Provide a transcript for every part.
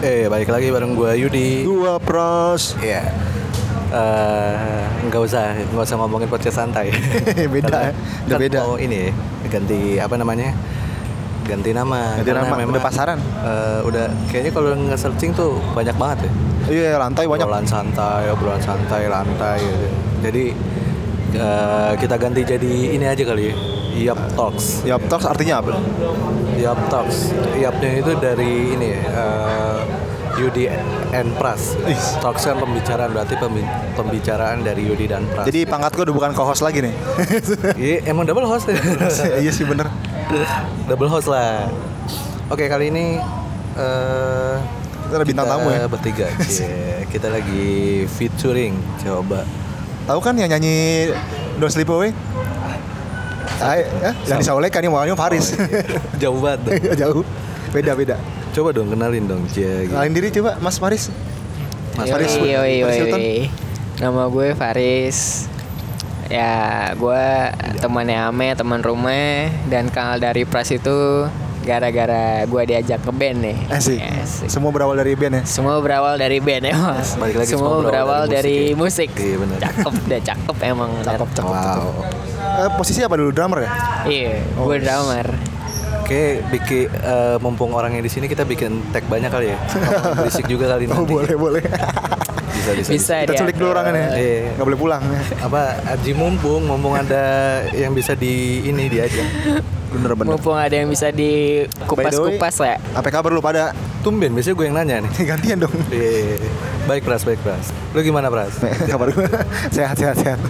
Eh, balik lagi bareng gue Yudi. Gua pros. Iya. Eh, nggak usah nggak usah ngomongin podcast santai. Beda, Karena udah kan beda. Mau ini ganti apa namanya? Ganti nama. Ganti nama, udah pasaran. eh, udah kayaknya kalau nge-searching tuh banyak banget ya. Iya, lantai banyak. Obrolan santai, obrolan santai, lantai gitu. Jadi eh, kita ganti jadi ini aja kali ya. Yap Talks. Yap Talks artinya apa? Yap Talks. Yapnya itu dari ini ya. eh, Yudi and Pras. Ih. Talks kan pembicaraan berarti pembi- pembicaraan dari Yudi dan Pras. Jadi pangkat gua udah bukan co-host lagi nih. Iya, emang double host ya. iya sih bener. double host lah. Oke, kali ini eh Kita ada bintang tamu ya. Bertiga. Cie. kita lagi featuring. Coba. Tahu kan yang nyanyi Don't Sleep Away? Ay, eh, yang disaulek kan yang maunya Faris. Jauh banget. dong. Jauh. Beda beda. Coba dong kenalin dong, Cie. gitu. Kenalin diri coba Mas Faris. Mas Faris. Yoi, yoi, Faris yoi, Hilton. yoi. Nama gue Faris. Ya, gue temannya Ame, teman rumah dan kenal dari Pras itu gara-gara gue diajak ke band nih. Asik. Asik. Semua berawal dari band ya. Semua berawal dari band ya, Mas. Balik lagi, Semua semua berawal berawal dari dari musik ya. Iya, benar. Cakep deh, cakep emang. Cakep, cakep, Wow. cakep. Eh, posisi apa dulu drummer ya? Iya, Oh, gue drummer. Oke, bikin eh, mumpung orangnya di sini kita bikin tag banyak kali ya. Berisik juga kali Oh nanti. boleh boleh. Bisa bisa. Bisa Kita dia. culik dulu orangnya nih. Iya. Gak boleh pulang. Apa Aji mumpung mumpung ada yang bisa di ini diajak. Bener bener. Mumpung ada yang bisa dikupas-kupas ya. Apa kabar lu pada? Tumben biasanya gue yang nanya nih. Gantian dong. Iya. Baik Pras, baik Pras. Lu gimana Pras? kabar gue sehat sehat sehat.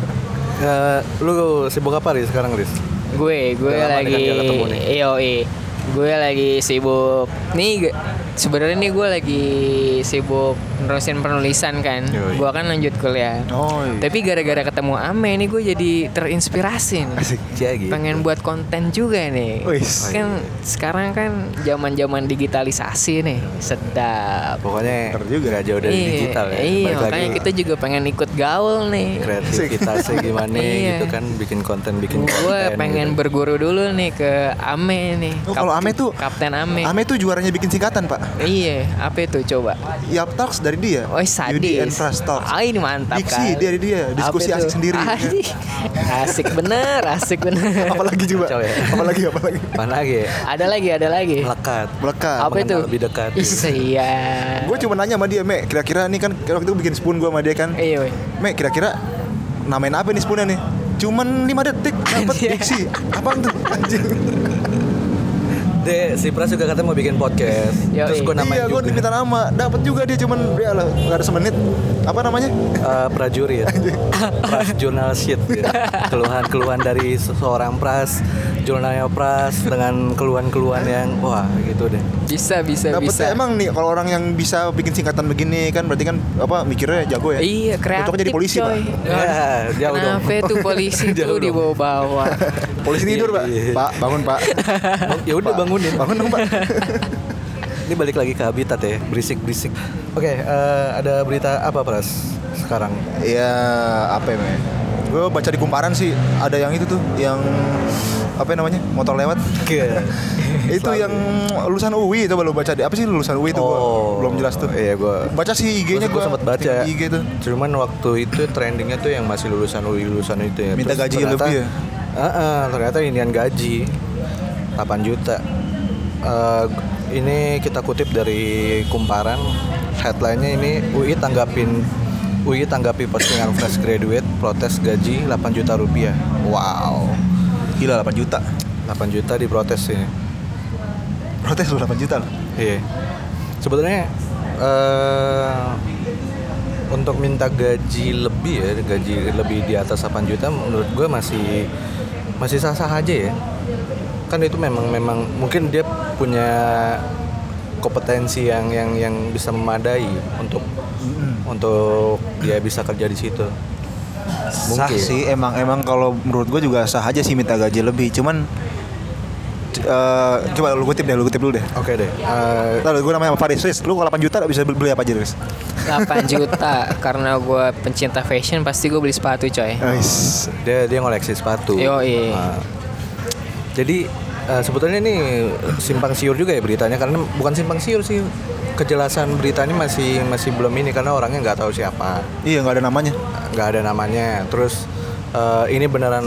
Eh, lu sibuk apa Riz sekarang Riz? Gue, gue Udah lama lagi kan. Iyo, Gue lagi sibuk. Nih sebenarnya nih gue lagi sibuk nerusin penulisan kan. Gue kan lanjut kuliah. Oh iya. Tapi gara-gara ketemu Ame nih gue jadi terinspirasi nih. Asik. Gitu. Pengen buat konten juga nih. Wis. Kan sekarang kan zaman-zaman digitalisasi nih. Sedap. Pokoknya Bener juga. nggak jauh dari Iya, digital ya. Iya, Balik makanya lagi kita juga pengen ikut gaul nih. kreativitasnya gimana Iya. gitu kan bikin konten bikin konten. Gue pengen gitu. berguru dulu nih ke Ame nih. Oh, kalau Ame tuh- Kapten Ame. Ame tuh juaranya bikin singkatan pak. Iya, apa itu coba? Yap Talks dari dia. Oh, sadis. Yudi and Talks. Ah, ini mantap Diksi kan. dari dia, diskusi Apa asik itu? sendiri. Asik. asik bener, asik bener. Apalagi coba? Kacau ya. Apalagi apalagi? Mana lagi ada lagi, ada lagi. Melekat. Melekat. Apa itu? mengenal lebih dekat. Iya. Gue cuma nanya sama dia, Mek, kira-kira nih kan waktu itu bikin spoon gue sama dia kan. Iya, weh. Mek, kira-kira namain apa nih spoonnya nih? Cuman 5 detik dapat diksi. Apaan tuh? Anjing. Deh, si Pras juga katanya mau bikin podcast. Yoi. Terus gue namain iya, gue juga. diminta nama. Dapat juga dia cuman ya lah, nggak ada semenit. Apa namanya? Eh, prajurit Pras jurnal shit. Keluhan-keluhan dari seseorang Pras Jurnalnya Pras Dengan keluhan-keluhan yang Wah gitu deh Bisa, bisa, Dapetnya bisa. emang nih kalau orang yang bisa bikin singkatan begini kan berarti kan apa mikirnya jago ya. Iya, kreatif Cocoknya jadi polisi, coy. Pak. Ya, jauh dong. Kenapa tuh polisi Jauh tuh dong. dibawa-bawa? Polisi tidur, Pak. Iya. Pak, bangun, Pak. Ya udah Pak, bangunin Bangun dong, Pak. Ini balik lagi ke habitat ya Berisik-berisik Oke eh, ada berita apa Pras sekarang? Iya, apa ya, men? Gue baca di kumparan sih ada yang itu tuh, yang apa namanya? Motor lewat. Itu yang lulusan UI coba lu baca. Apa sih lulusan UI itu gua Oh, belum jelas tuh. Iya gua Baca sih IG-nya gue gua. sempat baca IG tuh. cuman waktu itu trendingnya tuh yang masih lulusan UI lulusan itu ya Minta gaji ternyata- lebih ya? Heeh, ternyata inian gaji 8 juta Eh, ini kita kutip dari kumparan headline-nya ini UI tanggapin UI tanggapi postingan fresh graduate protes gaji 8 juta rupiah wow Gila 8 juta. 8 juta diprotes ini Protes lu 8 juta loh. Iya. Sebetulnya eh untuk minta gaji lebih ya, gaji lebih di atas 8 juta menurut gue masih masih sah-sah aja ya. Kan itu memang memang mungkin dia punya kompetensi yang yang yang bisa memadai untuk untuk dia bisa kerja di situ. Sah Mungkin. sih emang emang kalau menurut gue juga sah aja sih minta gaji lebih. Cuman eh, coba lu kutip deh, lu kutip dulu deh. Oke deh. Eh, Lalu gue namanya Faris, Riz, lu kalau 8 juta bisa beli beli apa aja, Riz? 8 juta karena gue pencinta fashion pasti gue beli sepatu coy. Ais. dia dia ngoleksi sepatu. Yoi. Nah, jadi eh, sebetulnya ini simpang siur juga ya beritanya karena bukan simpang siur sih. Kejelasan beritanya masih masih belum ini karena orangnya nggak tahu siapa. Iya nggak ada namanya. nggak ada namanya. Terus eh, ini beneran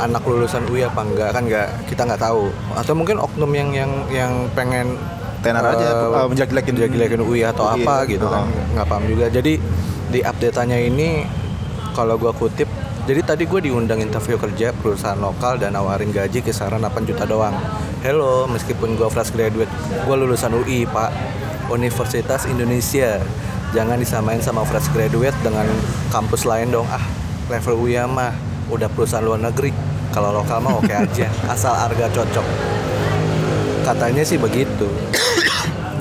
anak lulusan UI apa enggak kan nggak kita nggak tahu. Atau mungkin oknum yang yang yang pengen Tenar aja, eh, eh, menjelek-jelekin- UI atau UI, apa gitu kan. Oh. nggak paham juga. Jadi di update-nya ini kalau gua kutip jadi tadi gue diundang interview kerja perusahaan lokal dan nawarin gaji kisaran 8 juta doang. Hello, meskipun gue fresh graduate, gue lulusan UI pak, Universitas Indonesia. Jangan disamain sama fresh graduate dengan kampus lain dong. Ah, level UI mah udah perusahaan luar negeri. Kalau lokal mah oke aja, asal harga cocok. Katanya sih begitu.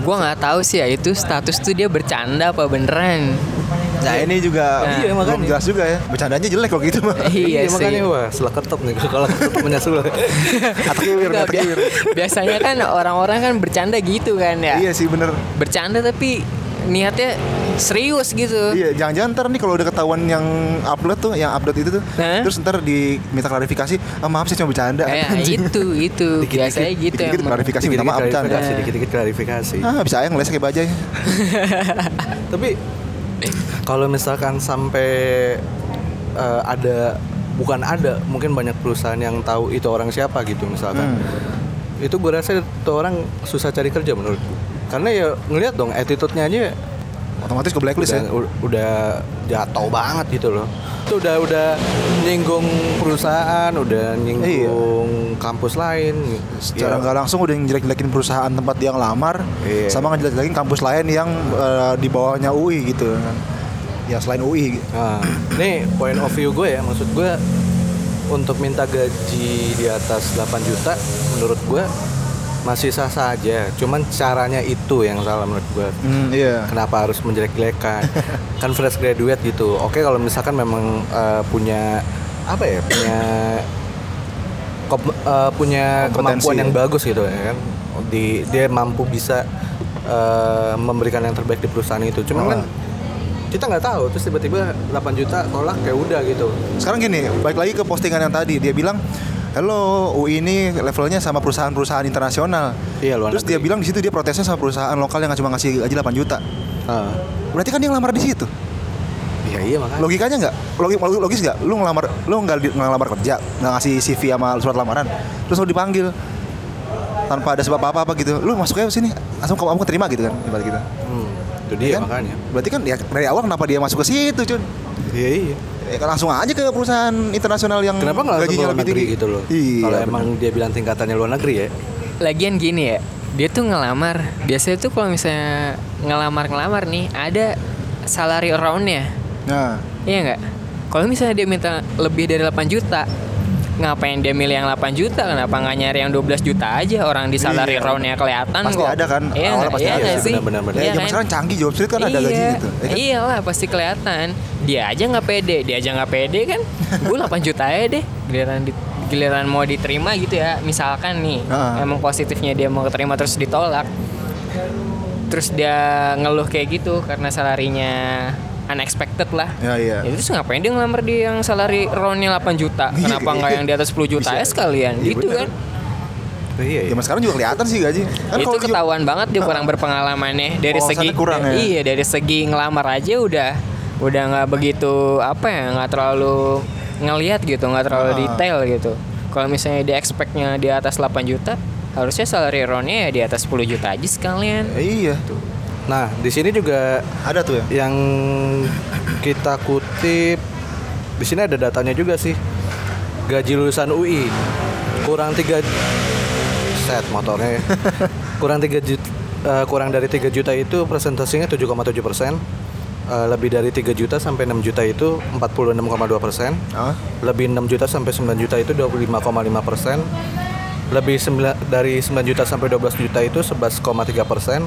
Gua nggak tahu sih ya itu status tuh dia bercanda apa beneran. Nah ini juga Nah, iya, belum jelas juga ya. Bercandanya jelek kok gitu mah. iya sih. makanya wah, setelah ketep nih kalau. Atkiwir, Nggak, atkiwir. bia- biasanya kan orang-orang kan bercanda gitu kan ya. Iya sih bener. Bercanda tapi niatnya serius gitu. Iya, jangan-jangan ntar nih kalau udah ketahuan yang upload tuh, yang upload itu tuh, Hah? terus ntar diminta klarifikasi, ah, maaf saya cuma bercanda. Kayak itu itu biasanya gitu dikit-dikit emang. klarifikasi minta maaf bercanda. dikit-dikit klarifikasi. Ah, bisa aja ngeles kayak bajai. Tapi kalau misalkan sampai eh, ada bukan ada, mungkin banyak perusahaan yang tahu itu orang siapa gitu misalkan. Hmm. Itu gue rasa itu orang susah cari kerja menurut gue. Karena ya ngelihat dong attitude-nya aja Otomatis ke blacklist udah, ya. udah jatuh banget gitu loh. Itu udah udah nyinggung perusahaan, udah nyinggung kampus lain. Secara Ya, nggak langsung udah ngejelek-jelekin perusahaan tempat dia ngelamar, Iya. sama ngejelek-jelekin kampus lain yang eh, di bawahnya UI gitu kan. Ya selain UI. Nah, nih point of view gue ya, maksud gue untuk minta gaji di atas 8 juta menurut gue masih sah sah aja. Cuman caranya itu yang salah menurut gue. Hmm, iya. Kenapa harus menjelek-jelekan? kan fresh graduate gitu. Oke kalau misalkan memang eh, punya apa ya? Punya kop- eh, punya Kompetensi kemampuan ya. yang bagus gitu ya kan. Di dia mampu bisa eh, memberikan yang terbaik di perusahaan itu. Cuma Oh. kan kita nggak tahu terus tiba-tiba 8 juta tolak kayak udah gitu. Sekarang gini, balik lagi ke postingan yang tadi. Dia bilang, "Hello, UI ini levelnya sama perusahaan-perusahaan internasional." Iya, luar Terus dia negeri. bilang di situ dia protesnya sama perusahaan lokal yang cuma ngasih gaji 8 juta. Ah. Berarti kan dia ngelamar di situ. Iya iya makanya. Logikanya nggak? Logis, logis nggak? Lu ngelamar, lu nggak ngelamar kerja, nggak ngasih CV sama surat lamaran, terus lu dipanggil tanpa ada sebab apa-apa gitu. Lu masuknya ke sini, langsung kamu kamu terima gitu kan, ibarat gitu. Hmm, itu dia kan? makanya. Berarti kan ya dari awal kenapa dia masuk ke situ, Cun? Iya iya. Ya, kan langsung aja ke perusahaan internasional yang Kenapa nggak langsung gajinya luar lebih negeri tinggi gitu loh? Iya. Kalau bener. emang dia bilang tingkatannya luar negeri ya. Lagian gini ya, dia tuh ngelamar. Biasanya tuh kalau misalnya ngelamar-ngelamar nih, ada salary roundnya. Nah, Iya nggak? Kalau misalnya dia minta lebih dari 8 juta, ngapain dia milih yang 8 juta? Kenapa nggak nyari yang 12 juta aja? Orang di salary Iya. roundnya kelihatan Pasti kok. ada kan? Iya Awalnya pasti Iya ada sih, benar. ya Iya zaman kan? sekarang canggih job street kan ada iya, gaji gitu. ya kan? Iyalah pasti kelihatan. Dia aja nggak pede, dia aja nggak pede kan. Gue 8 juta aja deh. Giliran di, giliran mau diterima gitu ya. Misalkan nih, Ah. emang positifnya dia mau keterima terus ditolak. Terus dia ngeluh kayak gitu karena salarinya unexpected lah. Ya iya. Ya terus ngapain dia ngelamar di yang salary roundnya 8 juta? Iya, Kenapa nggak iya. yang di atas 10 juta Bisa. ya sekalian? Iya, gitu bener. kan? Iya iya. Zaman sekarang juga kelihatan sih gaji. Kan itu kalau di- ketahuan banget dia kurang berpengalamannya dari Wawasannya segi kurang ya? iya dari segi ngelamar aja udah udah nggak begitu apa ya nggak terlalu ngelihat gitu nggak terlalu Ah. detail gitu kalau misalnya dia expectnya di atas 8 juta harusnya salary roundnya ya di atas 10 juta aja sekalian iya. Nah, di sini juga Ada tuh ya. yang kita kutip di sini ada datanya juga sih. Gaji lulusan UI kurang 3 set motornya. ya. kurang 3 juta kurang dari 3 juta itu presentasinya 7,7 persen. Eh, lebih dari 3 juta sampai 6 juta itu 46,2 persen. Ah, Lebih 6 juta sampai 9 juta itu 25,5 persen. Lebih sembilan- dari 9 juta sampai 12 juta itu 11,3 persen.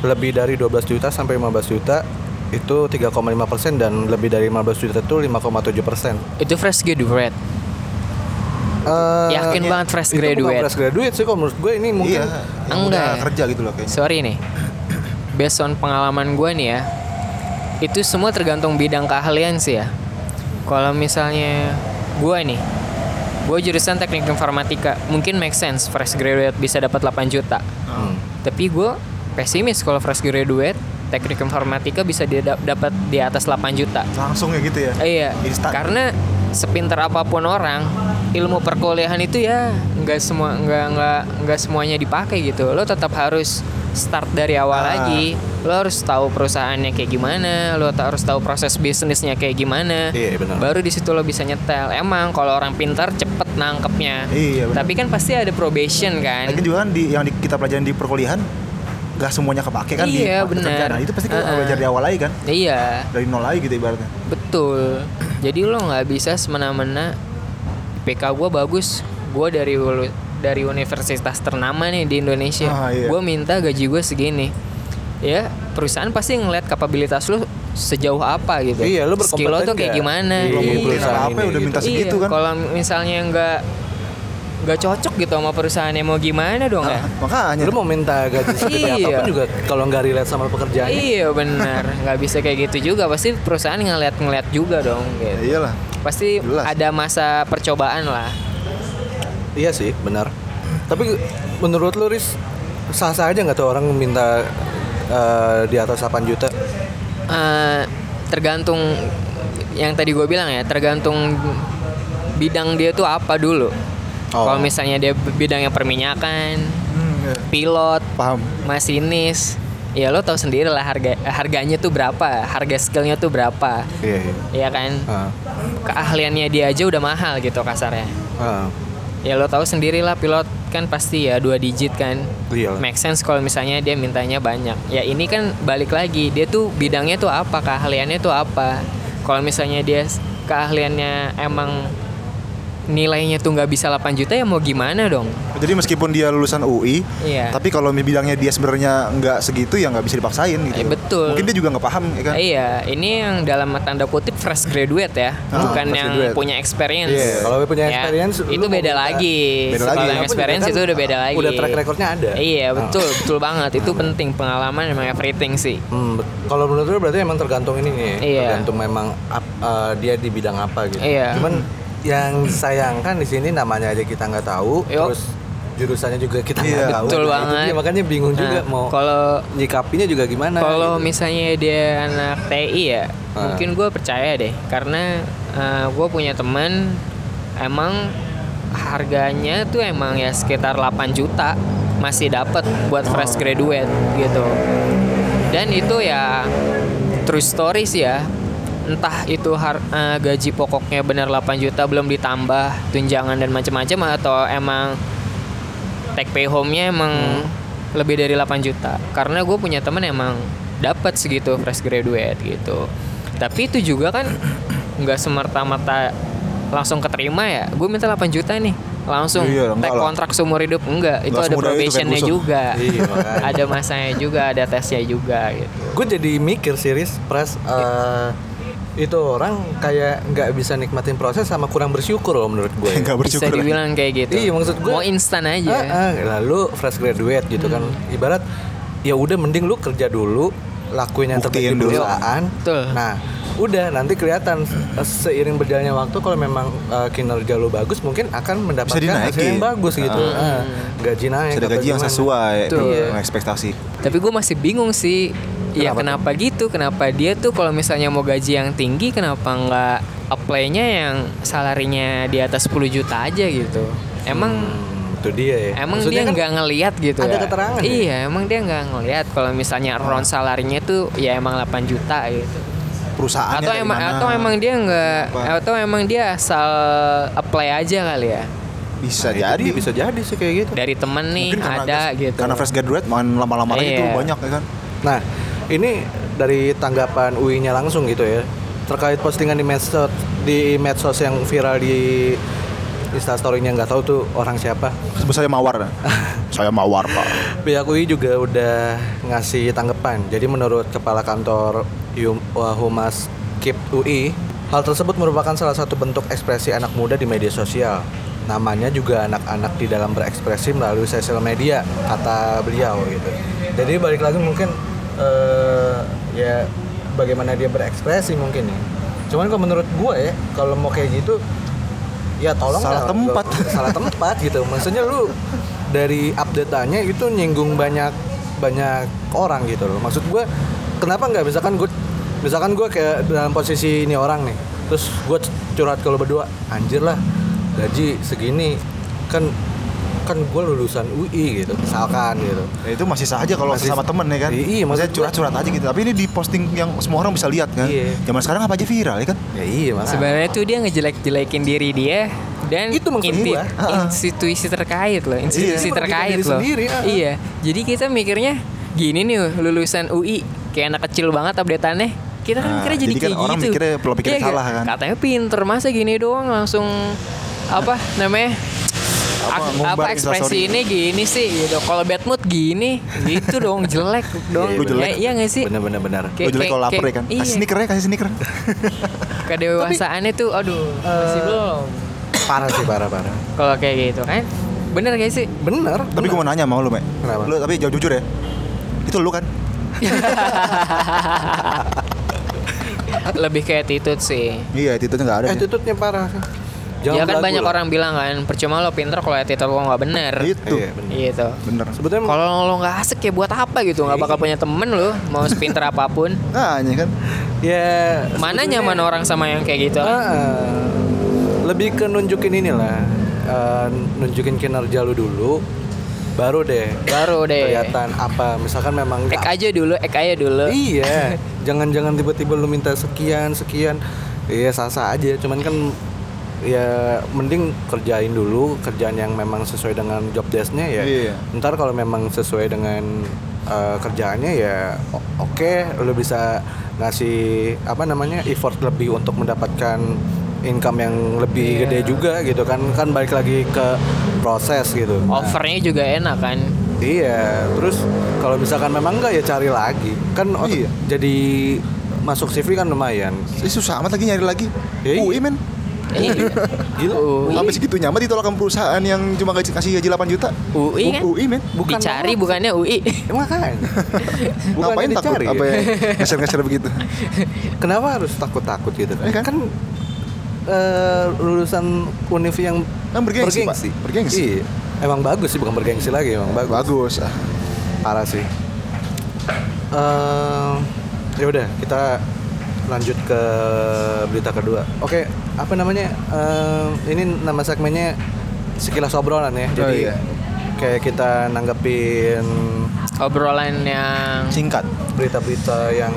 Lebih dari 12 juta sampai 15 juta itu 3,5 persen dan lebih dari 15 juta itu 5,7 persen. itu fresh graduate Eh, Yakin banget fresh itu bukan graduate. fresh graduate sih kalau menurut gue ini mungkin iya. Yang Enggak udah ya? kerja gitu loh kayaknya. sorry nih based on pengalaman gue nih ya itu semua tergantung bidang keahlian sih ya kalau misalnya gue nih gue jurusan teknik informatika mungkin make sense fresh graduate bisa dapat 8 juta Hmm. tapi gue pesimis kalau fresh graduate teknik informatika bisa dia dap- dapat di atas 8 juta Langsung ya gitu ya. Eh, iya Instan. karena sepintar apa pun orang ilmu perkuliahan itu ya nggak semua nggak nggak nggak semuanya dipakai gitu lo tetap harus start dari awal Ah. lagi lo harus tahu perusahaannya kayak gimana lo harus tahu proses bisnisnya kayak gimana Iya, benar. baru di situ lo bisa nyetel emang kalau orang pintar cepet nangkepnya Iya, benar. tapi kan pasti ada probation kan Lagi juga kan di yang di, kita pelajarin di perkuliahan nggak semuanya kepake kan di Iya, pekerjaan. benar. Nah, itu pasti kita Uh-uh. belajar di awal lagi kan. iya Dari nol lagi gitu ibaratnya. Betul. Jadi lo nggak bisa semena-mena PK gue bagus. Gue dari dari universitas ternama nih di Indonesia. Ah, iya. Gue minta gaji gue segini. Ya perusahaan pasti ngeliat kapabilitas lo sejauh apa gitu. Iya, lo Skill lo tuh kayak nggak gimana? di perusahaan apa-apa ini udah minta gitu. segitu iya, kan. Kalau misalnya nggak nggak cocok gitu sama perusahaannya mau gimana dong ya? Nah, makanya Lu mau minta gaji segede Iya. apa pun juga kalau nggak relate sama pekerjaannya. Iya benar, nggak bisa kayak gitu juga. Pasti perusahaan ngeliat-ngeliat juga dong. ya Gitu. iyalah. Pasti Jelas. ada masa percobaan lah. Iya sih, benar. Tapi menurut lu Riz sah-sah aja nggak tuh orang minta eh, di atas 8 juta? Eh, tergantung yang tadi gue bilang ya tergantung bidang dia tuh apa dulu Oh. kalau misalnya dia bidangnya perminyakan Hmm, iya. pilot Paham. masinis ya lo tau sendiri lah harga harganya tuh berapa harga skillnya tuh berapa Iya, iya. ya kan Ah, keahliannya dia aja udah mahal gitu kasarnya ah. ya lo tahu sendiri lah pilot kan pasti ya dua digit kan Iya make sense kalau misalnya dia mintanya banyak ya ini kan balik lagi dia tuh bidangnya tuh apa keahliannya tuh apa kalau misalnya dia keahliannya emang nilainya tuh nggak bisa 8 juta ya mau gimana dong Jadi meskipun dia lulusan UI, Iya. tapi kalau bidangnya dia sebenarnya nggak segitu ya nggak bisa dipaksain gitu. Eh, betul. Mungkin dia juga nggak paham ya kan. iya ini yang dalam tanda kutip fresh graduate ya Ah, bukan fresh yang graduate. punya experience Iya, kalau punya Ya, experience, lu itu beda lagi Beda kalau lagi. yang Walaupun experience juga itu kan udah beda lagi Udah track recordnya ada. Iya Ah. betul betul banget itu penting pengalaman emang everything sih. Hmm, kalau menurut lu berarti emang tergantung ini nih, Iya. tergantung memang eh, dia di bidang apa gitu. Iya. Cuman yang sayangkan di sini namanya aja kita nggak tahu, Yo. terus jurusannya juga kita nggak Iya, tahu. betul Nah, banget. dia, makanya bingung juga Nah, mau kalau nyikapinya juga gimana. kalau gitu. misalnya dia anak TI ya Ah. mungkin gue percaya deh karena gue punya teman emang harganya tuh emang ya sekitar 8 juta masih dapat buat fresh graduate gitu dan itu ya true story sih ya entah itu har- eh, gaji pokoknya benar 8 juta belum ditambah tunjangan dan macam-macam atau emang take pay home-nya emang lebih dari 8 juta. Karena gue punya temen emang dapat segitu fresh graduate gitu. Tapi itu juga kan nggak semerta-merta langsung keterima ya. Gue minta 8 juta nih langsung Iya, lah. kontrak seumur hidup. Enggak itu Enggak ada itu, probationnya busuk. juga. Iya, ada masanya juga ada tesnya juga gitu. Gue jadi mikir series pres eh, itu orang kayak nggak bisa nikmatin proses sama kurang bersyukur loh menurut gue. Nggak bisa bersyukur. dibilang kayak gitu Iya, maksud gue- mau instan aja Ah, ah, lalu fresh graduate gitu kan ibarat ya udah mending lu kerja dulu lakuin yang terbaik di dulu. perusahaan nah udah nanti kelihatan se- seiring berjalannya waktu kalau memang uh, kinerja lu bagus mungkin akan mendapatkan hasil yang bagus gitu Ah, gaji naik Ada gaji yang sesuai dengan ekspektasi. Tapi gue masih bingung sih. Ya Kenapa kenapa gitu? Kenapa dia tuh kalau misalnya mau gaji yang tinggi, kenapa nggak apply-nya yang salarinya di atas 10 juta aja gitu? Emang Hmm, itu dia ya emang Maksudnya dia kan nggak ngelihat gitu ada ya? keterangan ya? Iya, emang dia nggak ngelihat kalau misalnya round salarinya tuh ya emang 8 juta gitu. Perusahaannya Atau emang mana? atau emang dia nggak atau emang dia asal apply aja kali ya? bisa Nah, itu jadi bisa jadi sih kayak gitu Dari temen nih Mungkin karena ada gitu. Karena fresh graduate main lama-lama itu Iya. banyak ya kan. Nah, ini dari tanggapan UI-nya langsung gitu ya. Terkait postingan di medsos di medsos yang viral di Instastory-nya nggak tahu tuh orang siapa. Sebut saya Mawar. saya Mawar, Pak. Pihak UI juga udah ngasih tanggapan. Jadi menurut Kepala Kantor uh, Humas KIP UI, hal tersebut merupakan salah satu bentuk ekspresi anak muda di media sosial. Namanya juga anak-anak di dalam berekspresi melalui sosial media, kata beliau gitu. Jadi balik lagi mungkin eh, ya bagaimana dia berekspresi mungkin ya. Cuman kalau menurut gue ya, kalau mau kayak gitu ya tolong Salah lah, tempat. salah tempat gitu maksudnya lu dari update-nya itu nyinggung banyak banyak orang gitu loh maksud gue kenapa nggak misalkan gue misalkan gue kayak dalam posisi ini orang nih terus gue curhat kalau berdua anjir lah gaji segini kan kan gue lulusan UI gitu misalkan gitu Ya, itu masih sah aja kalau Masih- sama temen ya kan. Iya, iya, Maksudnya curhat-curhat aja gitu. Tapi ini di posting yang semua orang bisa lihat kan. Iya. Zaman sekarang apa aja viral ya kan? ya iya mas Sebenarnya tuh dia ngejelek-jelekin diri dia dan Itu maksud inti- gua. institusi terkait loh, institusi Iya. terkait Diri loh. sendiri, ah. Iya. Jadi kita mikirnya gini nih lulusan UI kayak anak kecil banget updateannya. Kita kan Nah, mikirnya jadi, jadi kan kayak orang gitu. mikirnya pola pikirnya Iya salah kan. Katanya pinter masa gini doang langsung apa namanya? Apa, apa ekspresi ini gini sih gitu. Kalau bad mood gini, gitu dong jelek dong. Iya, jelek. Ya, iya gak sih? bener bener bener Lo jelek kalau lapar ya kan. iya. Kasih sneaker ya, kasih sneaker. Kedewasaannya tuh aduh, masih belum. parah sih parah parah Kalau kayak gitu kan. Bener gak sih? bener tapi gue mau nanya mau lu, Mek. Kenapa? Lu tapi jawab jujur ya. Itu lu kan? Lebih kayak attitude sih. Iya, itu nggak ada. attitude-nya parah ya kan banyak lah. orang bilang kan, percuma lo pinter kalau attitude lo nggak bener. Itu. Iya, bener. Gitu. Bener. sebetulnya Kalau lo nggak asik ya buat apa gitu? Nggak bakal punya temen lo, mau sepinter apa pun. Nah, ya kan. ya Mana nyaman orang sama yang kayak gitu? Ah, lebih ke nunjukin inilah eh, nunjukin kinerja lu dulu baru deh Baru deh. kelihatan apa misalkan memang Ek aja dulu, ek aja dulu. iya jangan-jangan tiba-tiba lu minta sekian sekian iya sah-sah aja cuman kan ya mending kerjain dulu kerjaan yang memang sesuai dengan job desk-nya ya Iya. ntar kalau memang sesuai dengan eh, kerjaannya ya oke lu bisa ngasih apa namanya effort lebih untuk mendapatkan income yang lebih Iya. gede juga gitu kan kan balik lagi ke proses gitu Nah, Offernya juga enak kan. Iya, terus kalau misalkan memang enggak ya cari lagi. Kan Iya. jadi masuk CV kan lumayan. Ini susah amat lagi nyari lagi. Ya, iya. UI men. Iya. Gila. UI. Sampai segitunya amat ditolak sama perusahaan yang cuma gaji kasih gaji 8 juta. UI kan? UI men. Bukan Dicari apa. bukannya UI. Makanya. Bukan Ngapain yang takut dicari. apa ya ngeser-ngeser begitu? Kenapa harus takut-takut gitu? Eh, kan? kan eh, lulusan univ yang Kan bergengsi, Pak. Bergengsi. Iya. Emang bagus sih, bukan bergengsi lagi, emang bagus. Bagus. Ah. Parah sih. Eh, ya udah, kita lanjut ke berita kedua. Oke, apa namanya? Eh, ini nama segmennya sekilas obrolan ya. Oh, Jadi iya. kayak kita nanggepin Obrolan yang Singkat. berita-berita yang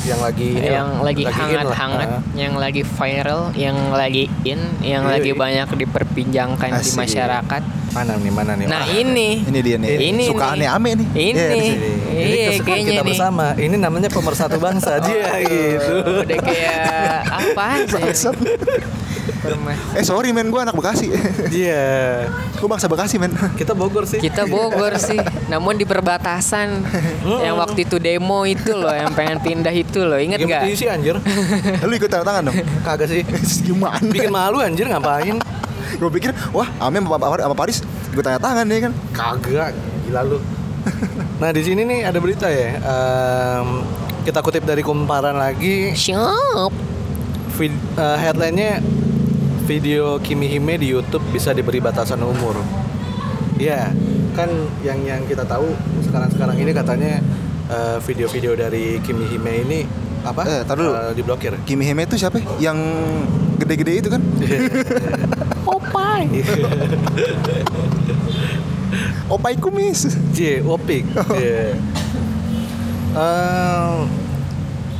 yang lagi ini yang lah, lagi hangat-hangat, Ah. yang lagi viral, yang lagi in, yang Iya, lagi iya. banyak diperbincangkan di masyarakat. mana nih mana nih? Nah Ah. ini, Ini dia nih. Ini Sukaannya nih. ame nih. ini, sini. ini iya kesukaan kita nih. bersama. Ini namanya pemersatu bangsa dia gitu. Udah kayak apa sih? Bangsat. Eh sorry men, gue anak Bekasi. Iya. gue bangsa Bekasi men. Kita Bogor sih. Kita Bogor sih, namun di perbatasan yang waktu itu demo itu loh, yang pengen pindah itu loh, inget Bikin gak? petisi anjir. Lu ikut tanda tangan dong. Kagak sih. Gimana? Bikin malu anjir ngapain? Gue pikir, wah Ame sama, Paris gue tanya tangan nih kan. Kagak, gila lu. Nah di sini nih ada berita ya. Em, kita kutip dari kumparan lagi. Siap. Vid- eh, headline-nya video Kimi Hime di YouTube bisa diberi batasan umur. Iya, kan yang yang kita tahu sekarang-sekarang ini katanya eh, video-video dari Kimi Hime ini apa? Eh, tar dulu. Eh, diblokir. Kimi Hime itu siapa? Yang gede-gede itu kan? Popeye. Opai kumis. J, Opik. Iya. Eh,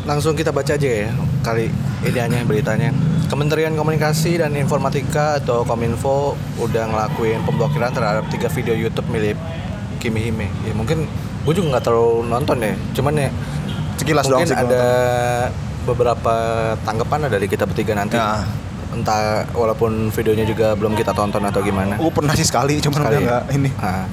langsung kita baca aja ya kali ideanya beritanya. Kementerian Komunikasi dan Informatika atau Kominfo udah ngelakuin pemblokiran terhadap tiga video YouTube milik Kimi Hime. Ya mungkin gue juga nggak terlalu nonton ya. Cuman ya Sekilas doang mungkin sih gua ada beberapa tanggapan dari kita bertiga nanti. Ya. Entah walaupun videonya juga belum kita tonton atau gimana. Gue pernah sih sekali, cuman Sekali udah ya? nggak ini. Nah,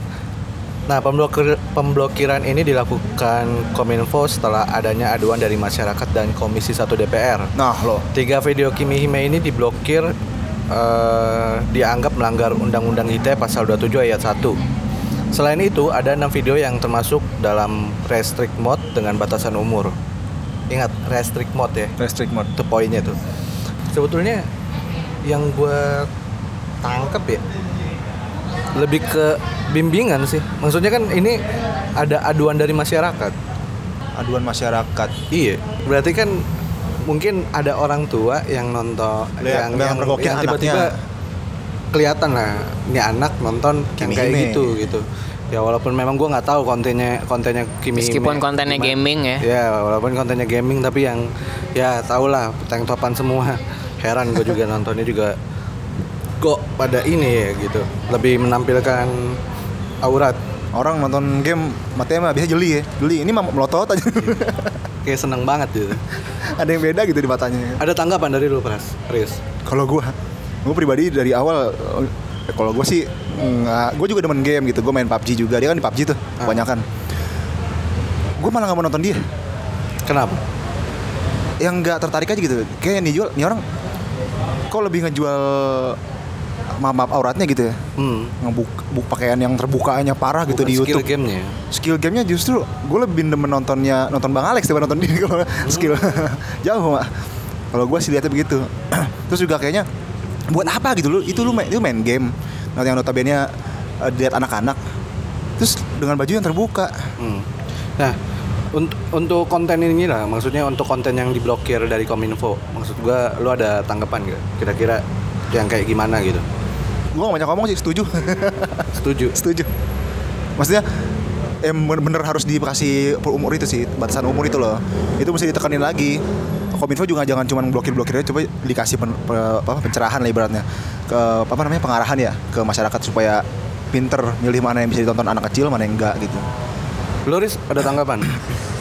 nah pemblokir, pemblokiran ini dilakukan Kominfo setelah adanya aduan dari masyarakat dan Komisi 1 DPR. Nah lo, Tiga video Kimi Hime ini diblokir eh, dianggap melanggar Undang-Undang ITE pasal 27 ayat 1. Selain itu, ada enam video yang termasuk dalam restrict mode dengan batasan umur. Ingat, restrict mode ya restrict mode. itu poinnya tuh sebetulnya yang gue tangkep ya lebih ke bimbingan sih maksudnya kan ini ada aduan dari masyarakat Aduan masyarakat. iya berarti kan mungkin ada orang tua yang nonton Lihat, yang yang yang, tiba-tiba anaknya. kelihatan lah ini anak nonton yang kayak Kimi-hime. gitu gitu ya walaupun memang gua nggak tahu kontennya kontennya Kimi Meskipun kontennya gaming ya. ya walaupun kontennya gaming tapi yang ya tau lah tank topan semua heran gue juga nontonnya juga kok pada ini ya gitu lebih menampilkan aurat Orang nonton game matanya mah biasa jeli ya. Jeli ini mah melotot aja. kayak seneng banget gitu ada yang beda gitu di matanya. ada tanggapan dari lu Pras Riz Kalau gua, gua pribadi dari awal eh, kalau gua sih nggak, gua juga demen game gitu. Gua main PUBG juga. Dia kan di PUBG tuh Ah. kebanyakan. Gua malah nggak mau nonton dia. kenapa Yang nggak tertarik aja gitu. Kayak yang dijual, ini orang kok lebih ngejual maaf, maaf auratnya gitu ya. hmm. Ngebuk, buk pakaian yang terbukanya parah gitu Bukan di skill YouTube. gamenya skill gamenya justru gue lebih demen nontonnya nonton bang Alex daripada nonton dia kalau skill jauh mak kalau gue sih lihatnya begitu terus juga kayaknya buat apa gitu lu itu lu main itu main game nah, yang notabene uh, dilihat anak-anak terus dengan baju yang terbuka Hmm. Nah, untuk untuk konten ini lah, maksudnya untuk konten yang diblokir dari Kominfo, maksud gua lu ada tanggapan gak? Kira-kira yang kayak gimana gitu? Gue gak banyak ngomong sih setuju Setuju? setuju maksudnya eh bener-bener harus dikasih umur itu sih batasan umur itu loh itu mesti ditekanin lagi Kominfo juga jangan cuma blokir-blokir aja coba dikasih pen- pe- apa, pencerahan lah ibaratnya ke apa namanya pengarahan ya ke masyarakat supaya pinter milih mana yang bisa ditonton anak kecil mana yang enggak gitu Lu Riz, ada tanggapan?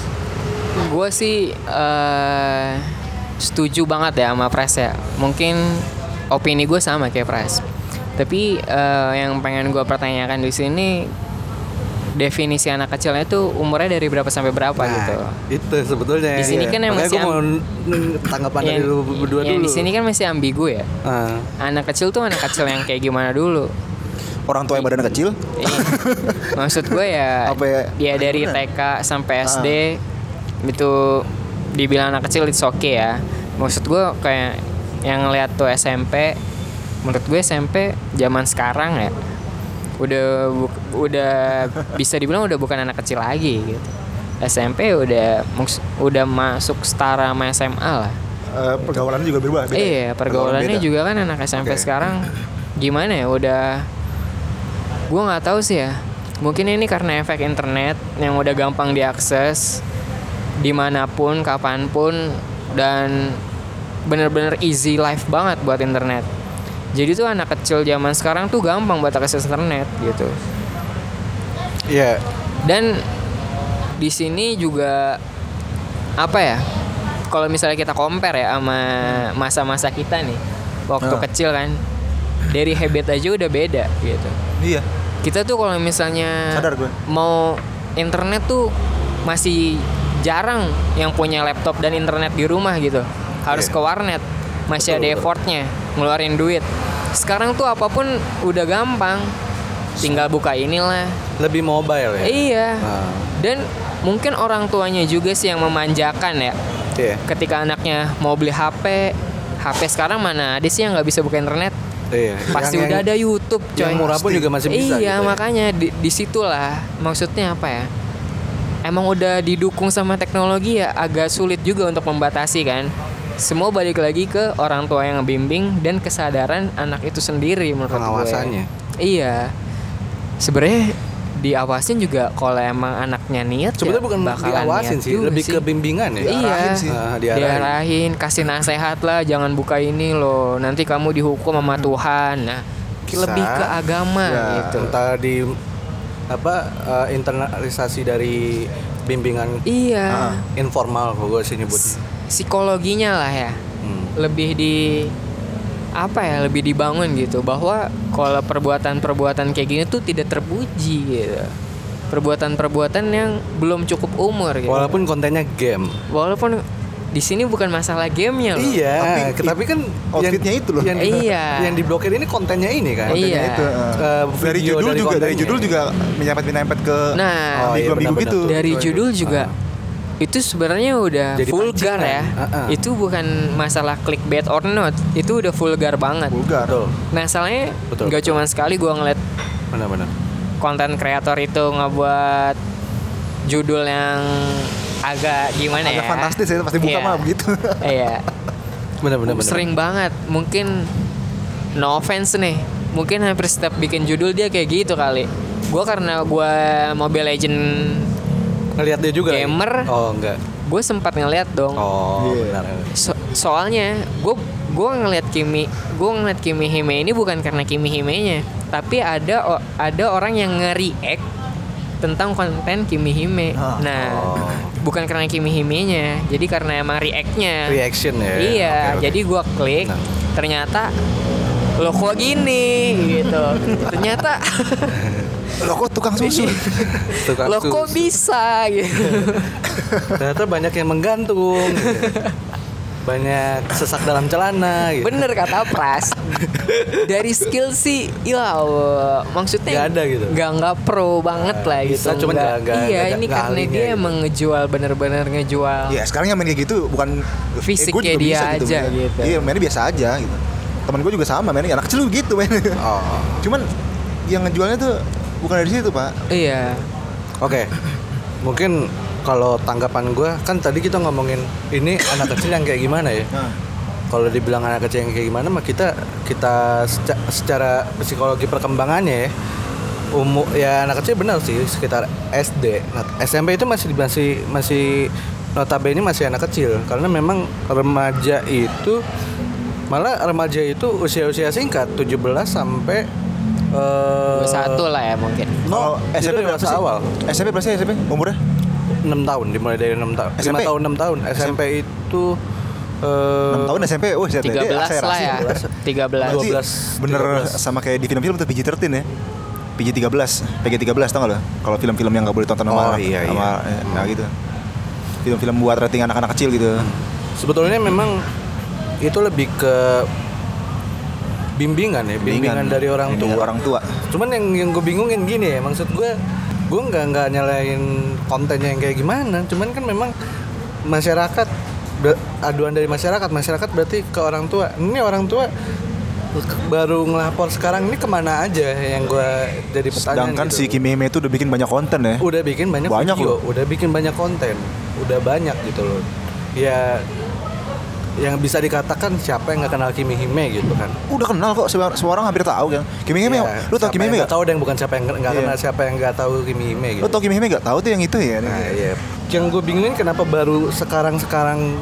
Gue sih eh, setuju banget ya sama Pres ya. Mungkin opini gue sama kayak Pres. Tapi eh, yang pengen gue pertanyakan di sini definisi anak kecilnya tuh umurnya dari berapa sampai berapa Nah, gitu. Itu sebetulnya. Di sini kan yang Makanya masih gua mau tanggapan dari Yang- lu berdua yang dulu. di sini kan masih ambigu ya. Ah, Anak kecil tuh anak kecil yang kayak gimana dulu? orang tua yang badan kecil Iya. Maksud gue ya, Apa ya? dia dari TK sampai SD itu dibilang anak kecil itu oke ya. Maksud gue kayak yang ngeliat tuh SMP, menurut gue SMP zaman sekarang ya udah udah bisa dibilang udah bukan anak kecil lagi gitu. SMP udah udah masuk setara sama SMA lah. Eh, pergaulannya juga berubah beda ya? Iya, pergaulannya beda. juga kan anak SMP Oke. sekarang gimana ya? Udah gua nggak tahu sih ya. Mungkin ini karena efek internet yang udah gampang diakses di mana pun, kapan pun dan bener-bener easy life banget buat internet. Jadi tuh anak kecil zaman sekarang tuh gampang buat akses internet gitu. Iya. Dan di sini juga apa ya? Kalau misalnya kita compare ya sama masa-masa kita nih, waktu Ah. kecil kan, dari habit aja udah beda gitu. iya Kita tuh kalau misalnya Sadar gue. mau internet tuh masih jarang yang punya laptop dan internet di rumah gitu. Harus Iya. ke warnet, masih Betul, ada betul. effortnya, ngeluarin duit. Sekarang tuh apa pun udah gampang, tinggal buka inilah. Lebih mobile ya. Iya. Ah, Dan mungkin orang tuanya juga sih yang memanjakan ya. Iya. Ketika anaknya mau beli HP, HP sekarang mana ada sih yang nggak bisa buka internet? Iya. Pasti Yang- udah yang- ada YouTube, coy. Yang murah pun juga masih bisa. Iya, gitu ya. makanya di, di situlah maksudnya apa ya? Emang udah didukung sama teknologi ya agak sulit juga untuk membatasi kan. Semua balik lagi ke orang tua yang ngebimbing dan kesadaran anak itu sendiri menurut gue. Pengawasannya. Iya. Sebenarnya diawasin juga kalau emang anaknya niat Sebenarnya ya bukan bakalan diawasin sih, lebih ke bimbingan ya. Iya, Diarahin sih. Ah, diarahin. diarahin. kasih nasihat lah, jangan buka ini loh, nanti kamu dihukum sama Tuhan. Nah, Bisa. lebih ke agama Ya, gitu. Entah di apa eh, internalisasi dari bimbingan Iya, Ah. informal gue sih nyebutnya. Psikologinya lah ya, Hmm. lebih di apa ya, lebih dibangun gitu bahwa kalau perbuatan-perbuatan kayak gini tuh tidak terpuji gitu. Perbuatan-perbuatan yang belum cukup umur gitu. Walaupun kontennya game. Walaupun di sini bukan masalah gamenya loh. Iya, Tapi- tapi, kan outfitnya itu loh. Yang, Iya. Yang diblokir ini kontennya ini kan. Iya. itu eh. Eh, dari video judul dari juga dari kontennya. judul juga menyempet menyempet ke Nah, Oh, iya, minggu-minggu gitu dari judul juga Ah. Itu sebenarnya udah Jadi vulgar ya. Heeh. Itu bukan masalah clickbait or not, itu udah vulgar banget. vulgar Betul. Masalahnya Betul, nggak cuma sekali gua ngeliat Benar-benar. konten kreator itu ngebuat judul yang agak gimana agak ya? fantastis ya pasti buka Iya. mah begitu Iya. Benar-benar. benar. Sering banget. Mungkin no offense nih. Mungkin hampir setiap bikin judul dia kayak gitu kali. Gua karena gua Mobile Legend Ngelihat dia juga. Gamer. Oh, enggak. gue sempat ngeliat dong. Oh, Iya. benar. So- soalnya gue gue ngeliat Kimi gue ngeliat Kimi Hime ini bukan karena Kimi Hime-nya tapi ada ada orang yang nge-react tentang konten Kimi Hime Ah. nah Oh. bukan karena Kimi Hime-nya jadi karena emang react-nya Reaction ya. iya oke. jadi gue klik Nah. ternyata lo kok gini gitu ternyata lo kok tukang susu Tukang lo kok susu. bisa gitu Ternyata banyak yang menggantung. gitu. Banyak sesak dalam celana gitu. Bener kata Pras. Dari skill sih, ya Allah. maksudnya Nggak ada gitu. Nggak nggak pro banget lah Bisa, gitu. cuman Nggak- nggak- nggak- Iya nggak- ini nggak karena dia gitu. emang ngejual bener-bener ngejual. ya sekarang yang main kayak gitu bukan Fisiknya gua juga dia bisa aja men. gitu. iya mainnya biasa aja gitu temen gue juga sama mainnya anak kecil gitu main Oh. cuman yang ngejualnya tuh bukan dari situ pak Iya. Oke. Mungkin kalau tanggapan gue kan tadi kita ngomongin ini anak kecil yang kayak gimana ya? Kalau dibilang anak kecil yang kayak gimana mah kita kita seca- secara psikologi perkembangannya ya umur ya anak kecil benar sih sekitar SD. Nah, SMP itu masih masih masih notabene masih anak kecil karena memang remaja itu malah remaja itu usia-usia singkat 17 sampai eh, 21 lah ya mungkin. No, Kalau SMP berapa awal. SMP berapa sih SMP umurnya 6 tahun dimulai dari 6 tahun. 5 SMP? tahun 6 tahun. SMP itu eh 6 tahun SMP oh saya 13 lah ya. 13. Berarti 12. bener 13. sama kayak di film-film tuh PG-13 ya PG-13 PG-13 tau gak lo kalau film-film yang gak boleh tonton sama Oh, anak iya, sama iya. eh, nah gitu film-film buat rating anak-anak kecil gitu Sebetulnya memang itu lebih ke bimbingan ya, bimbingan, dari orang Bimbingan tua. orang tua Cuman yang yang gue bingungin gini ya, maksud gue gue nggak nggak nyalain kontennya yang kayak gimana, cuman kan memang masyarakat aduan dari masyarakat, masyarakat berarti ke orang tua. Ini orang tua baru ngelapor sekarang ini ke mana aja yang gue jadi pertanyaan sedangkan gitu. si Kimi Hime itu udah bikin banyak konten ya udah bikin banyak, Banyak video, loh. udah bikin banyak konten, udah banyak gitu loh. Ya yang bisa dikatakan siapa yang nggak kenal Kimi Hime gitu kan? udah kenal kok semua, semua orang hampir tahu kan Kimi Hime Ya, lu tau Kimi yang Hime nggak gak? tahu dan bukan siapa yang nggak Iya. kenal siapa yang nggak tahu Kimi Hime gitu. lu tau Kimi Hime gak tahu tuh yang itu ya Nah, iya. Yang gue bingungin kenapa baru sekarang-sekarang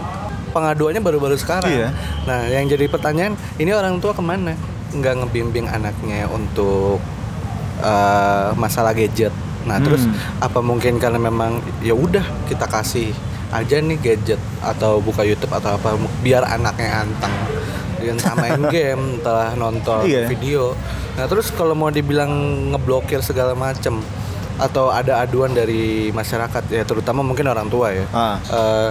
pengaduannya baru-baru sekarang. Iya. Nah, yang jadi pertanyaan, ini orang tua ke mana? Nggak ngebimbing anaknya untuk eh, masalah gadget. Nah, terus Hmm. apa mungkin karena memang ya udah kita kasih aja nih gadget atau buka YouTube atau apa biar anaknya anteng dengan main game, telah nonton Iya. video. Nah, terus kalau mau dibilang ngeblokir segala macem atau ada aduan dari masyarakat ya terutama mungkin orang tua ya. Ah. Eh,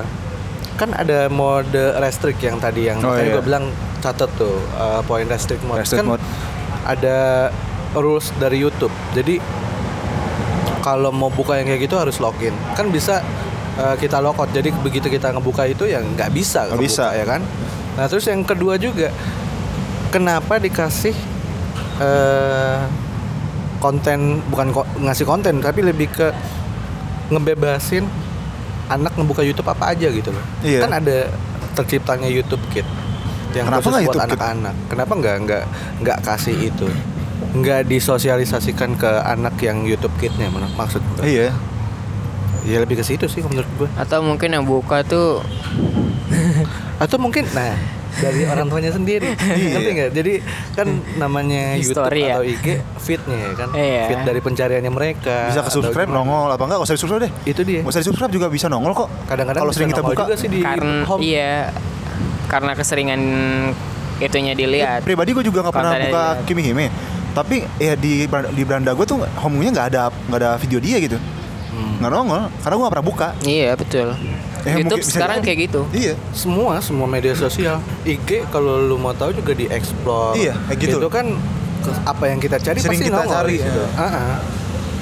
kan ada mode restrict yang tadi yang Oh, tadi iya. gue bilang catat tuh eh, poin restrict mode Restrict kan mode. ada rules dari YouTube jadi kalau mau buka yang kayak gitu harus login kan bisa eh, kita logout jadi begitu kita ngebuka itu ya nggak bisa Nggak bisa. ya kan nah terus yang kedua juga kenapa dikasih eh, konten bukan ko- ngasih konten tapi lebih ke ngebebasin anak ngebuka YouTube apa aja gitu loh. Iya. Kan ada terciptanya YouTube Kid yang Kenapa khusus buat anak-anak. Kenapa nggak nggak nggak kasih itu? Nggak disosialisasikan ke anak yang YouTube Kidnya maksud gue. iya Ya lebih ke situ sih menurut gue. Atau mungkin yang buka tuh Atau mungkin nah dari orang tuanya sendiri. Ngerti nggak? Jadi kan namanya YouTube History ya? atau IG feednya ya kan. Iya. Feed dari pencariannya mereka. bisa ke subscribe nongol apa enggak gak usah di subscribe deh Itu dia. gak usah di subscribe juga bisa nongol kok Kadang-kadang kalau sering kita buka juga sih di karena home. iya karena keseringan itunya dilihat. pribadi gue juga nggak pernah buka. Kimi Hime tapi ya di di beranda gue tuh home-nya nggak ada nggak ada video dia gitu Hmm. nggak nongol karena gue nggak pernah buka Iya betul. Eh, YouTube mungkin sekarang kayak gitu. iya semua semua media sosial IG kalau lu mau tahu juga di explore Iya, kayak gitu. itu kan apa yang kita cari Sering pasti kita nongol cari, di situ. ya. Ah, ah.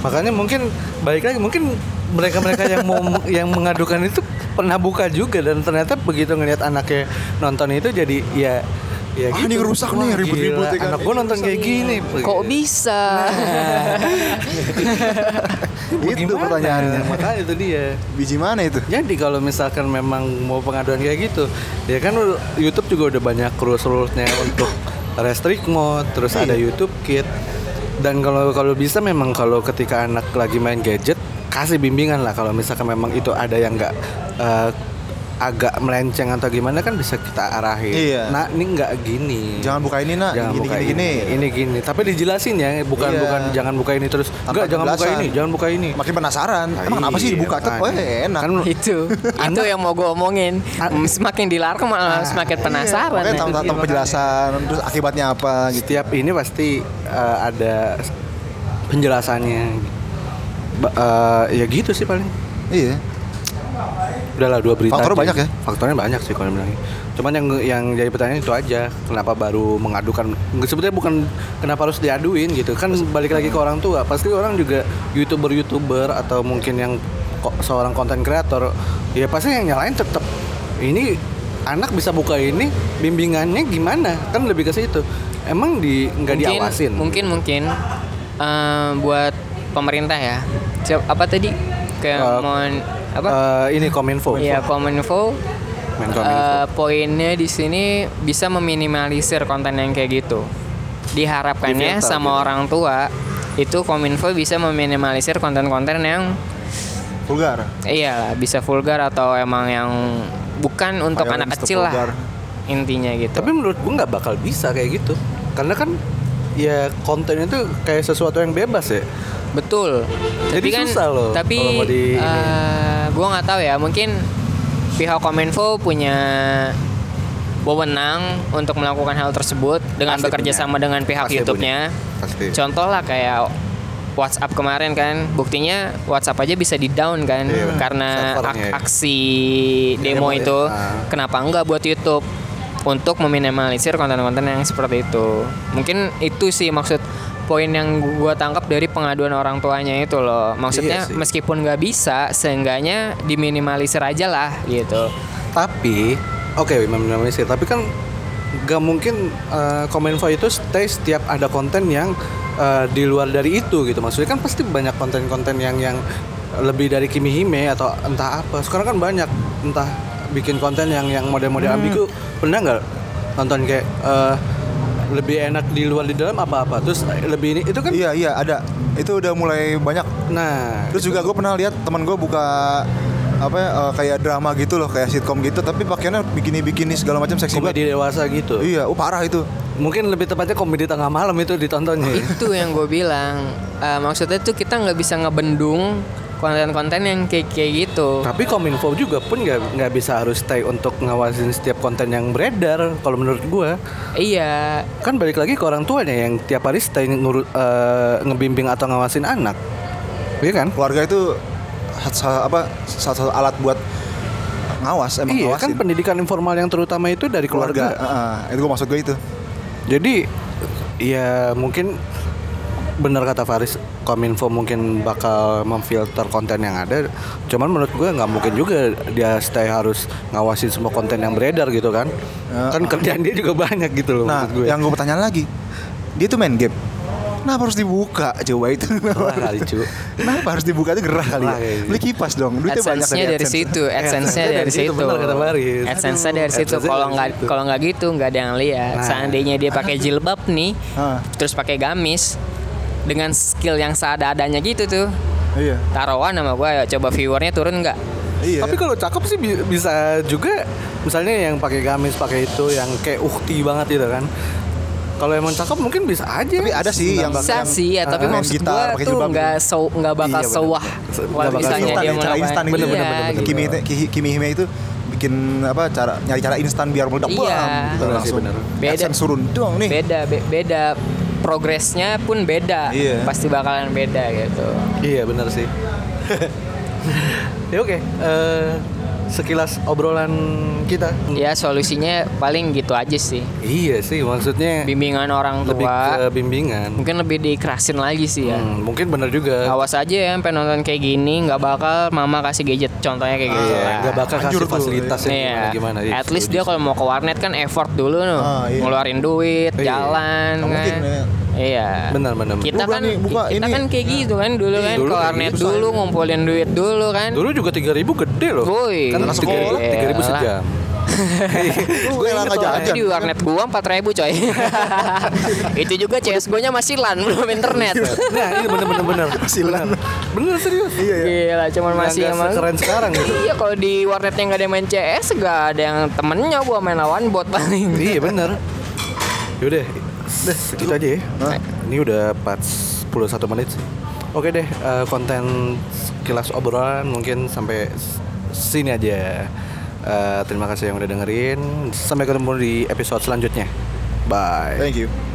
makanya mungkin balik lagi mungkin mereka mereka yang mau yang mengadukan itu pernah buka juga dan ternyata begitu ngelihat anaknya nonton itu jadi ya ya Ah, ini rusak nih, ribut-ribut ya kan. anak gue nonton kayak gini Kok bisa? itu Gimana? pertanyaannya makanya itu dia biji mana itu Jadi kalau misalkan memang mau pengaduan kayak gitu, ya kan YouTube juga udah banyak rules-rulesnya untuk restrict mode, terus ada Iya. YouTube Kit. Dan kalau kalau bisa memang kalau ketika anak lagi main gadget, kasih bimbingan lah kalau misalkan memang itu ada yang nggak eh, agak melenceng atau gimana kan bisa kita arahin. Iya. Nah, ini nggak gini. jangan buka ini nak Jangan gini, buka gini, ini, gini. ini gini. Tapi dijelasin ya, bukan Iya. bukan jangan buka ini terus. Tanpa Enggak, jangan buka ini, jangan buka ini. makin penasaran Nah, emang kenapa sih iya, dibuka tuh oh enak Kan itu itu yang mau gue omongin An- semakin dilarang malah semakin penasaran Makanya ya. tanpa, tanpa Iya, penjelasan terus akibatnya apa gitu setiap ini pasti eh, ada penjelasannya Ba- eh, ya gitu sih paling iya udahlah dua berita Faktornya aja. banyak ya? faktornya banyak sih kalau bilang. Cuman yang yang jadi pertanyaan itu aja kenapa baru mengadukan? Sebetulnya bukan kenapa harus diaduin gitu. Kan balik lagi ke orang tua. Pasti orang juga youtuber youtuber atau mungkin yang seorang konten kreator ya pasti yang nyalain tetap ini anak bisa buka ini bimbingannya gimana? Kan lebih ke situ. Emang di nggak mungkin diawasin? mungkin mungkin eh, buat pemerintah ya. Siap- apa tadi? Kayak Eh, mohon apa Eh, ini kominfo Iya, Kominfo. Menkominfo. eh, poinnya di sini bisa meminimalisir konten yang kayak gitu. Diharapkannya sama gitu. orang tua itu Kominfo bisa meminimalisir konten-konten yang vulgar iya bisa vulgar atau emang yang bukan untuk Violence anak kecil lah intinya gitu. Tapi menurut gua nggak bakal bisa kayak gitu. Karena kan ya konten itu kayak sesuatu yang bebas ya. Betul. Jadi tapi kan, susah loh Tapi kalau di- eh, gua nggak tahu ya. Mungkin pihak Kominfo punya wewenang untuk melakukan hal tersebut dengan Pasti bekerja punya. sama dengan pihak Pasti YouTube-nya. Pasti. Contoh lah kayak WhatsApp kemarin kan, buktinya WhatsApp aja bisa di down kan Iya, karena ak- ya. aksi demo, Demo ya. itu. Ah. Kenapa enggak buat YouTube? Untuk meminimalisir konten-konten yang seperti itu. Mungkin itu sih maksud poin yang gua tangkap dari pengaduan orang tuanya itu loh. Maksudnya Iya sih. meskipun nggak bisa, seenggaknya diminimalisir aja lah gitu. Tapi oke meminimalisir. Tapi kan nggak mungkin eh, Kominfo itu stay setiap ada konten yang eh, di luar dari itu gitu. Maksudnya kan pasti banyak konten-konten yang yang lebih dari Kimi Hime atau entah apa. Sekarang kan banyak entah bikin konten yang yang model-model Hmm. ambigu. Pernah nggak nonton kayak eh, lebih enak di luar di dalam apa-apa. Terus eh, lebih ini itu kan iya iya ada itu udah mulai banyak nah terus juga gue pernah lihat teman gue buka apa ya, eh, kayak drama gitu loh kayak sitkom gitu tapi pakaiannya bikini bikini segala macam seksi banget komedi dewasa gitu. iya oh parah itu Mungkin lebih tepatnya komedi tengah malam itu ditontonnya. ya. itu yang gue bilang Eh, maksudnya tuh kita nggak bisa ngebendung konten-konten yang kayak kayak gitu Tapi Kominfo juga pun nggak nggak bisa harus stay untuk ngawasin setiap konten yang beredar. Kalau menurut gua iya kan balik lagi ke orang tuanya yang tiap hari stay ngurut eh, ngebimbing atau ngawasin anak. Iya kan? keluarga itu apa salah satu alat buat ngawas emang iya ngawasin kan pendidikan informal yang terutama itu dari keluarga. Heeh, itu gue maksud gue itu Jadi ya mungkin benar kata Faris Kominfo mungkin bakal memfilter konten yang ada cuman menurut gue nggak mungkin juga dia stay harus ngawasin semua konten yang beredar gitu kan kan kerjaan dia juga banyak gitu loh nah gue yang gue pertanyaan lagi dia tuh main game Kenapa harus dibuka coba itu? Gerah kali, Cu. Kenapa harus dibuka itu gerah kali ya? Gerah kayaknya. Beli kipas dong, duitnya banyak AdSense-nya dari AdSense. situ, AdSense-nya dari dari situ, situ. benar kata Faris. AdSense-nya Aduh, dari situ. Kalau nggak kalau nggak gitu nggak ada yang lihat. Nah. Seandainya dia pakai jilbab nih, Ah, terus pakai gamis dengan skill yang seada-adanya gitu tuh. iya. Taruhan sama gue, ayo coba viewernya turun nggak? Iya. Tapi kalau cakep sih bi- bisa juga misalnya yang pakai gamis pakai itu yang kayak ukti banget gitu kan. Kalau emang cakep mungkin bisa aja. Tapi ada sih yang- Bisa yang, sih ya, tapi main maksud gitar, gue tuh nggak gitu. so nggak bakal Iya, bener. sewah kalau misalnya instan, dia mau cara instan gitu. Iya, bener-bener. gitu. Kimi, Kimi, Kimi Hime itu bikin apa cara nyari cara instan biar meledak Iya. bam, gitu, Bener langsung. bener. Beda. AdSense turun doang nih. beda be- beda progresnya pun beda Iya. pasti bakalan beda gitu Iya benar sih. ya oke. Eh, sekilas obrolan kita. Ya solusinya paling gitu aja sih. Iya sih, maksudnya Bimbingan orang lebih tua. ke bimbingan. Mungkin lebih dikerasin lagi sih ya. Hmm, mungkin bener juga. Awas aja ya sampai nonton kayak gini nggak bakal mama kasih gadget contohnya kayak gitu Iya, nggak bakal Anjur kasih tuh, fasilitas yang Iya. gimana gimana. Iya, At least dia kalau mau ke warnet kan effort dulu loh. Ah, iya. Ngeluarin duit, Iya. jalan Nggak kan. mungkin, ya. Iya. Benar, benar. Kita kan buka kita ini. kan kayak gitu kan dulu kan Dulu warnet gitu, dulu ngumpulin duit dulu kan. Dulu juga 3000 gede loh. Woi, kan sekolah. tiga ribu Gila. sejam. Gue loh, jajan. Tapi di warnet gua 4000 coy. Itu juga CSGO nya masih LAN belum internet. Nah, ini bener bener bener. Silan. Bener serius. Iya ya. Gila, cuman masih emang sekeren sekarang gitu. Iya kalau di warnetnya nggak ada yang main CS nggak ada yang temennya gua main lawan bot paling. iya bener. Yaudah, deh segitu aja ya. Hah? Ini udah 41 menit. Oke deh, eh, konten kilas obrolan mungkin sampai sini aja. Eh, terima kasih yang udah dengerin. Sampai ketemu di episode selanjutnya. Bye. Thank you.